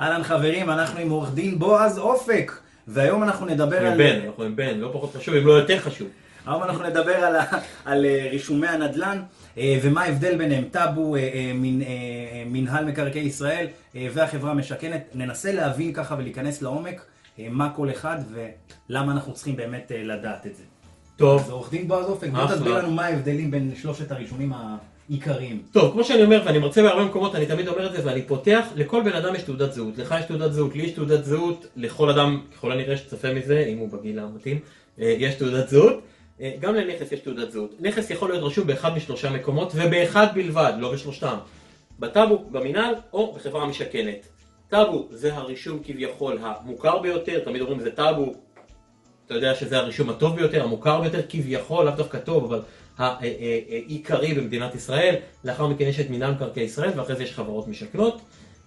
אהלן חברים, אנחנו עם עורך דין בועז אופק, והיום אנחנו נדבר על... בן, אנחנו עם בן, לא פחות חשוב, אם לא יותר חשוב. היום אנחנו נדבר על, ה- על אה, רישומי הנדל"ן אה, ומה ההבדל ביניהם, טאבו, אה, אה, מינהל מקרקעי ישראל והחברה המשכנת. ננסה להבין ככה ולהיכנס לעומק מה כל אחד ולמה אנחנו צריכים באמת לדעת את זה. אז טוב, עורך דין בועז אופק, בוא. תסביר לנו מה ההבדלים בין שלושת הרישומים העיקריים. טוב, כמו שאני אומר, ואני מרצה בהרבה מקומות, אני תמיד אומר את זה, ואני פותח, לכל בן אדם יש תעודת זהות. לך יש תעודת זהות, לי יש תעודת זהות, לכל אדם, ככל הנראה שצופה מזה, אם הוא בגיל המתאים, אה, יש תעודת זהות. אה, גם לנכס יש תעודת זהות. נכס יכול להיות רשום באחד משלושה מקומות, ובאחד בלבד, לא בשלושתם. בטאבו, במינהל, או בחברה המשכנת. טאבו זה הרישום כביכול המוכר ביותר, תמיד אומרים זה טאבו, אתה יודע שזה הרישום הטוב ביותר, המוכר ביותר, כביכול, לאו דווקא טוב, אבל העיקרי במדינת ישראל. לאחר מכן יש את מינהל מקרקעי ישראל, ואחרי זה יש חברות משכנות.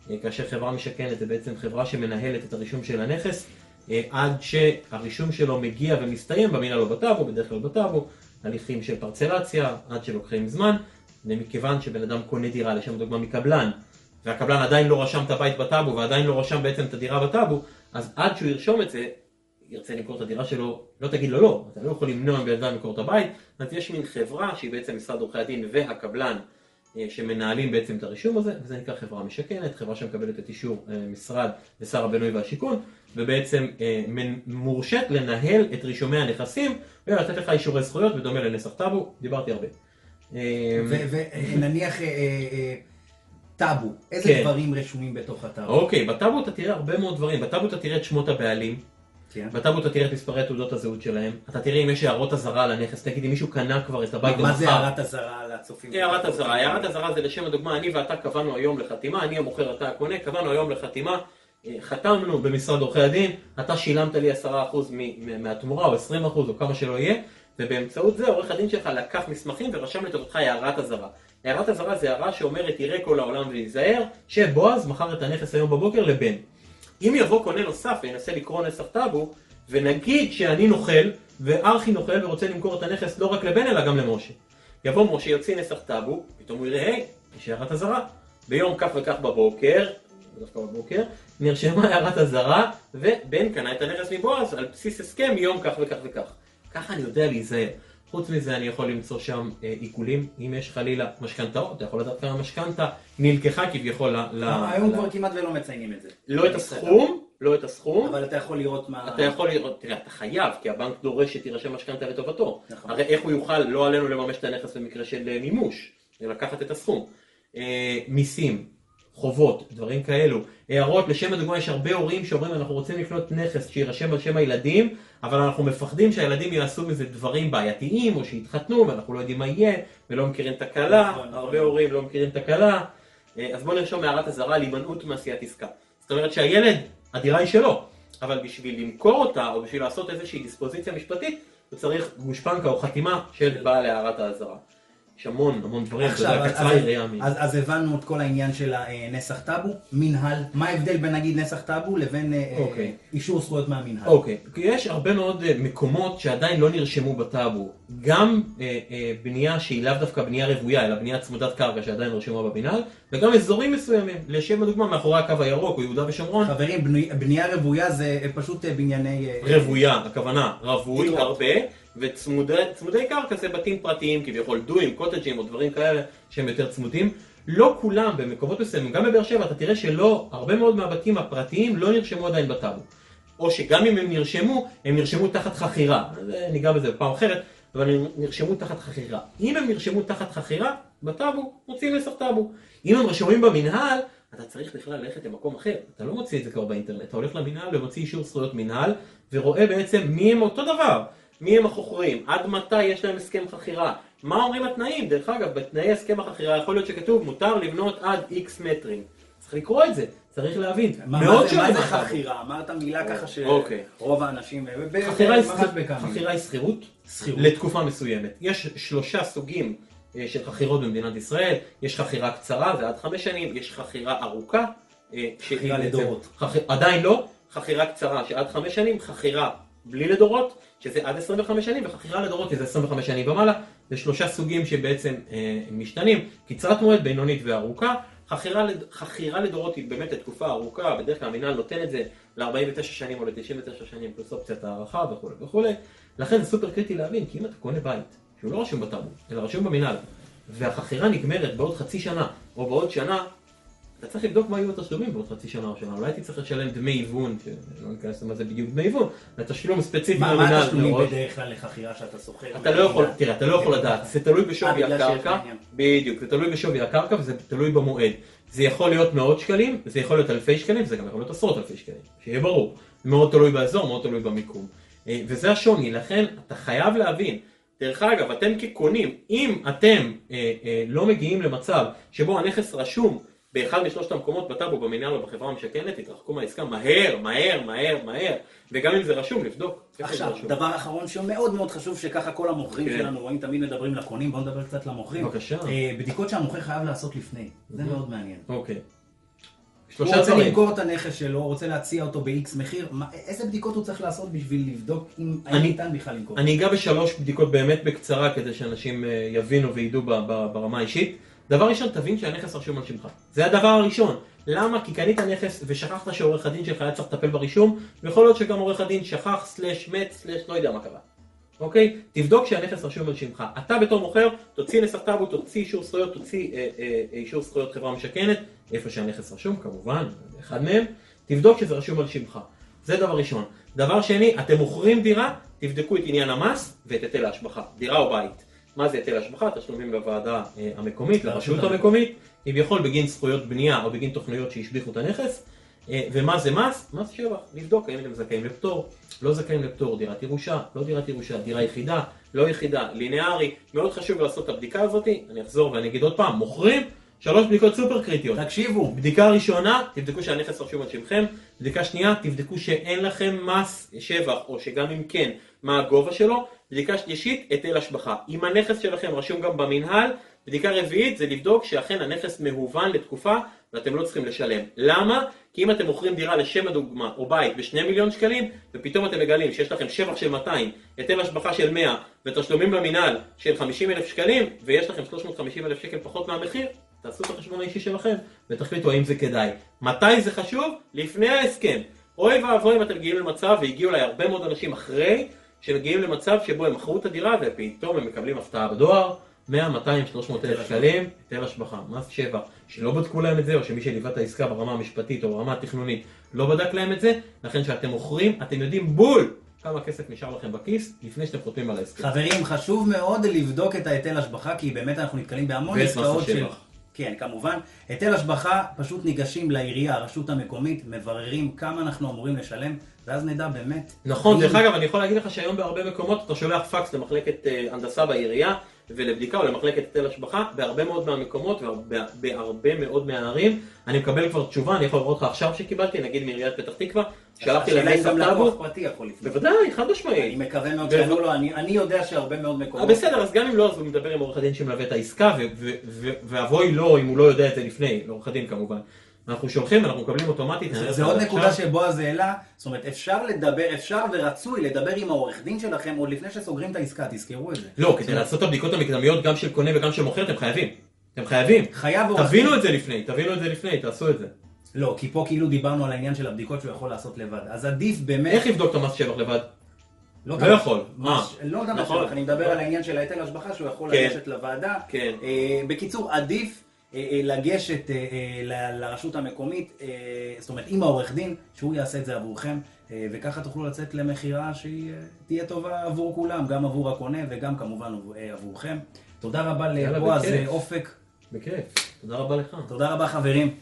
אה, כאשר חברה משכנת זה בעצם חברה שמנהלת את הרישום של הנכס, אה, עד שהרישום שלו מגיע ומסתיים במינהל או בטאבו, בדרך כלל בטאבו, הליכים של פרצלציה, עד שלוקחים זמן. ומכיוון שבן אדם קונה דירה, לשם דוגמה מקבלן, והקבלן עדיין לא רשם את הבית בטאבו, ועדיין לא רשם בעצם את הדירה בטאבו, אז עד שהוא ירשום את זה, ירצה למכור את הדירה שלו, לא תגיד לו לא, אתה לא יכול למנוע מבן אדם למכור את הבית, אז יש מין חברה שהיא בעצם משרד עורכי הדין והקבלן אה, שמנהלים בעצם את הרישום הזה, וזה נקרא חברה משכנת, חברה שמקבלת את אישור אה, משרד ושר הבינוי והשיכון, ובעצם אה, מורשית לנהל את רישומי הנכסים ולתת לך אישורי זכויות בדומה לנסח טאבו, דיברתי הרבה. ונניח טאבו, איזה כן. דברים רשומים בתוך הטאבו? אוקיי, בטאבו אתה תראה הרבה מאוד דברים, בטאבו אתה תראה את שמות הבעלים, כן. בטאבו אתה תראה את מספרי תעודות הזהות שלהם, אתה תראה אם יש הערות אזהרה על הנכס, תגיד אם מישהו קנה כבר את הבית מה זה. הערת אזהרה לצופים? הערת אזהרה, הערת אזהרה זה לשם הדוגמה, אני ואתה קבענו היום לחתימה, אני המוכר, אתה הקונה, קבענו היום לחתימה, אה, חתמנו במשרד עורכי הדין, אתה שילמת לי 10% מ- מ- מהתמורה או 20% או כמה שלא יהיה, ובאמצעות זה עורך הדין שלך לקח מסמכים ורשם לטובתך הערת אזהרה. הערת אזהרה זה הערה שאומרת יראה כל העולם וייזהר, שבועז מכר את הנכס היום בבוקר לבן. אם יבוא קונה נוסף וינסה לקרוא נסח טאבו, ונגיד שאני נוכל, וארכי נוכל ורוצה למכור את הנכס לא רק לבן אלא גם למשה. יבוא משה, יוציא נסח טאבו, פתאום הוא יראה, היי, יש הערת אזהרה. ביום כך וכך בבוקר, דווקא בבוקר, נרשמה הערת אזהרה, ובן קנה את הנכס מבועז על בסיס הסכם מיום כך וכך וכך. ככה אני יודע להיזהר. חוץ מזה אני יכול למצוא שם אה, עיקולים, אם יש חלילה משכנתאות, אתה יכול לדעת כמה משכנתה נלקחה כביכול ל... ל- היום כבר כמעט ולא מציינים את זה. לא את הסכום, לא את הסכום, אבל אתה יכול לראות מה... אתה יכול לראות, תראה, אתה חייב, כי הבנק דורש שתירשם משכנתה לטובתו. נכון. הרי איך הוא יוכל, לא עלינו לממש את הנכס במקרה של אה, מימוש, לקחת את הסכום. אה, מיסים, חובות, דברים כאלו. הערות, לשם הדוגמה, יש הרבה הורים שאומרים, אנחנו רוצים לקנות נכס שיירשם על שם הילדים, אבל אנחנו מפחדים שהילדים יעשו מזה דברים בעייתיים, או שיתחתנו, ואנחנו לא יודעים מה יהיה, ולא מכירים את הכלה, נכון, נכון. הרבה הורים לא מכירים את הכלה. אה, אז בואו נרשום הערת אזהרה על הימנעות מעשיית עסקה. זאת אומרת שהילד, הדירה היא שלו, אבל בשביל למכור אותה, או בשביל לעשות איזושהי דיספוזיציה משפטית, הוא צריך גושפנקה או חתימה של בעל הערת האזהרה. יש המון המון דברים, אתה יודע, קצרה יריעה מ... אז, אז הבנו את כל העניין של הנסח טאבו, מינהל, מה ההבדל בין נגיד נסח טאבו לבין אה, אה, אוקיי. אישור זכויות מהמינהל? אוקיי, כי יש הרבה מאוד אה, מקומות שעדיין לא נרשמו בטאבו. גם אה, אה, בנייה שהיא לאו דווקא בנייה רוויה, אלא בנייה צמודת קרקע שעדיין רשומה במינהל, וגם אזורים מסוימים, לשם הדוגמה מאחורי הקו הירוק או יהודה ושומרון, חברים, בני- בנייה רוויה זה אה, פשוט אה, בנייני... אה, רוויה, הכוונה רווי. הרבה, וצמודי קרקע זה בתים פרטיים כביכול, דואים, קוטג'ים או דברים כאלה שהם יותר צמודים. לא כולם, במקומות מסוימים, גם בבאר שבע, אתה תראה שלא, הרבה מאוד מהבתים הפרטיים לא נרשמו עדיין בטאבו. או שגם אם הם נרשמו, הם נרשמו תחת חכירה. ניגע בזה בפעם אחרת, אבל הם נרשמו תחת חכירה. אם הם נרשמו תחת חכירה, בטאבו, מוציאים נסח טאבו. אם הם רשומים במינהל, אתה צריך בכלל ללכת למקום אחר. אתה לא מוציא את זה כבר באינטרנט, אתה הולך למינהל ומוציא אישור זכויות מינהל, ורואה בעצם מי הם אותו דבר. מי הם החוכרים, עד מתי יש להם הסכם חכירה, מה אומרים התנאים, דרך אגב, בתנאי הסכם החכירה יכול להיות שכתוב מותר לבנות עד איקס מטרים. צריך לקרוא את זה, צריך להבין. מה, מאוד שונה מה זה. חכירה? אמרת מילה ככה אוקיי. שרוב האנשים... חכירה היא שכירות. לתקופה מסוימת. יש שלושה סוגים אה, של חכירות במדינת ישראל, יש חכירה קצרה, זה עד חמש שנים, יש חכירה ארוכה, אה, חכירה לדורות. עדיין לא, חכירה קצרה שעד חמש שנים, חכירה בלי לדורות, שזה עד 25 שנים, וחכירה לדורות שזה 25 שנים ומעלה, זה שלושה סוגים שבעצם אה, משתנים, קצרת מועד, בינונית וארוכה. חכירה, חכירה לדורות היא באמת לתקופה ארוכה, בדרך כלל המינהל נותן את זה ל-49 שנים או ל-99 שנים פלוס אופציית הערכה וכולי וכולי. לכן זה סופר קריטי להבין, כי אם אתה קונה בית, שהוא לא רשום בטאבו, אלא רשום במינהל, והחכירה נגמרת בעוד חצי שנה או בעוד שנה, אתה צריך לבדוק מה יהיו התשלומים בעוד חצי שנה או שנה, אולי תצטרך לשלם דמי היוון, שלא ניכנס למה זה בדיוק דמי היוון, לתשלום ספציפי מה התשלומים. בדרך כלל לחכירה שאתה שוכר? אתה לא יכול, תראה, אתה לא יכול לדעת, זה תלוי אה, בשווי שיש הקרקע. בדיוק, זה תלוי בשווי הקרקע וזה תלוי במועד. זה יכול להיות מאות שקלים, זה יכול להיות אלפי שקלים, זה גם יכול להיות עשרות אלפי שקלים, שיהיה ברור. מאוד תלוי באזור, מאוד תלוי במיקום. אה, וזה השוני, לכן אתה חייב להבין. דרך אגב, אתם כקונים, אם אתם אה, אה, לא מגיעים למצב שבו הנכס רשום באחד משלושת המקומות בטאבו, במינהל או בחברה המשכנת, תתרחקו מהעסקה מהר, מהר, מהר, מהר, וגם אם זה רשום, לבדוק. עכשיו. דבר אחרון שמאוד מאוד חשוב שככה כל המוכרים כן. שלנו רואים תמיד מדברים לקונים, בואו נדבר קצת למוכרים. בבקשה. אה, בדיקות שהמוכר חייב לעשות לפני, זה מאוד מעניין. אוקיי. הוא רוצה דברים. למכור את הנכס שלו, הוא רוצה להציע אותו ב-X מחיר, מה- איזה בדיקות הוא צריך לעשות בשביל לבדוק אם אני- ניתן בכלל למכור? אני אגע בשלוש בדיקות באמת בקצרה כדי שאנשים אה, יבינו וידעו ברמה האישית. דבר ראשון, תבין שהנכס רשום על שמך. זה הדבר הראשון. למה? כי קנית נכס ושכחת שעורך הדין שלך היה צריך לטפל ברישום, ויכול להיות שגם עורך הדין שכח, סלש, מת, סלש, לא יודע מה קרה. אוקיי? תבדוק שהנכס רשום על שמך. אתה בתור מוכר, תוציא נסח טאבו, תוציא אישור זכויות, תוציא אה, אה, אישור זכויות חברה משכנת, איפה שהנכס רשום, כמובן, אחד מהם. תבדוק שזה רשום על שמך. זה דבר ראשון. דבר שני, אתם מוכרים דירה, תבדקו את עניין המס ואת היטל ההשבחה, דירה או בית. מה זה היטל השבחה? תשלומים לוועדה אה, המקומית, לרשות המקומית, כביכול בגין זכויות בנייה או בגין תוכניות שהשביחו את הנכס. אה, ומה זה מס? מס שבח, לבדוק האם אתם זכאים לפטור, לא זכאים לפטור, דירת ירושה, לא דירת ירושה, דירה יחידה, לא יחידה, ליניארי, מאוד חשוב לעשות את הבדיקה הזאת, אני אחזור ואני אגיד עוד פעם, מוכרים, שלוש בדיקות סופר קריטיות. תקשיבו, בדיקה ראשונה, תבדקו שהנכס רשום על שמכם. בדיקה שנייה, תבדקו שאין לכם מס שבח, או שגם אם כן, מה הגובה שלו. בדיקה שלישית, היטל השבחה. אם הנכס שלכם רשום גם במינהל, בדיקה רביעית זה לבדוק שאכן הנכס מהוון לתקופה ואתם לא צריכים לשלם. למה? כי אם אתם מוכרים דירה לשם הדוגמה או בית בשני מיליון שקלים ופתאום אתם מגלים שיש לכם שבח של 200, היטל השבחה של 100 ותשלומים למינהל של 50 אלף שקלים ויש לכם 350 אלף שקל פחות מהמחיר, תעשו את החשבון האישי שלכם ותחליטו האם זה כדאי. מתי זה חשוב? לפני ההסכם. אוי ואבוי אם אתם מגיעים למצב, והגיעו אליי הרבה מאוד אנשים אחרי, שמגיעים למצב שבו הם מכרו את הדירה ופתאום הם מקבלים הפתעה בדואר, 100, 200, 300 אלף שקלים, היטל השבחה, מס שבח, שלא בדקו להם את זה, או שמי שליווה את העסקה ברמה המשפטית או ברמה התכנונית לא בדק להם את זה, לכן כשאתם מוכרים, אתם יודעים בול כמה כסף נשאר לכם בכיס לפני שאתם חותמים על ההסכם. חברים, חשוב מאוד לבדוק את ההיטל השבחה, כי באמת אנחנו נתקלים בהמון עסקאות של... כן, כמובן. היטל השבחה, פשוט ניגשים לעירייה, הרשות המקומית, מבררים כמה אנחנו אמורים לשלם, ואז נדע באמת. נכון, דרך אגב, אני יכול להגיד לך שהיום בהרבה מקומות אתה שולח פקס למחלקת אה, הנדסה בעירייה ולבדיקה או למחלקת היטל השבחה, בהרבה מאוד מהמקומות ובהרבה מאוד מהערים, אני מקבל כבר תשובה, אני יכול לראות לך עכשיו שקיבלתי, נגיד מעיריית פתח תקווה, שלחתי השאלה להם אם גם נסח לקוח טאבו, פרטי יכול לפנות. בוודאי, חד אני משמעית. מקווה מאוד ו- שיענו לו, אני אני יודע שהרבה מאוד מקומות... בסדר, אז גם אם לא, אז הוא מדבר עם עורך הדין שמלווה את העסקה, ואבוי לו אם הוא לא יודע את זה לפני, לעורך הדין כמובן. אנחנו שולחים, אנחנו מקבלים אוטומטית. זה עוד נקודה. שבועז העלה, זאת אומרת אפשר לדבר, אפשר ורצוי לדבר עם העורך דין שלכם עוד לפני שסוגרים את העסקה, תזכרו את זה. לא, כדי לעשות את הבדיקות המקדמיות גם של קונה וגם של מוכר, אתם חייבים. אתם חייבים. חייב עורך דין. תבינו את זה לפני, תבינו את זה לפני, תעשו את זה. לא, כי פה כאילו דיברנו על העניין של הבדיקות שהוא יכול לעשות לבד. אז עדיף באמת... איך יבדוק את המס שבח לבד? לא כמה- יכול. מש- אה, לא יודע מה נכון. שבח, אני מדבר על העניין של ההיטל השבחה שהוא יכול כן. לגשת לוועדה. כן. אה, בקיצור, עדיף לגשת אה, אה, ל- לרשות המקומית, אה, זאת אומרת עם העורך דין, שהוא יעשה את זה עבורכם, אה, וככה תוכלו לצאת למכירה שהיא אה, תהיה טובה עבור כולם, גם עבור הקונה וגם כמובן עבור- אה, עבורכם. תודה רבה לבועז. אה, אופק, בכיף. תודה רבה לך. תודה רבה חברים.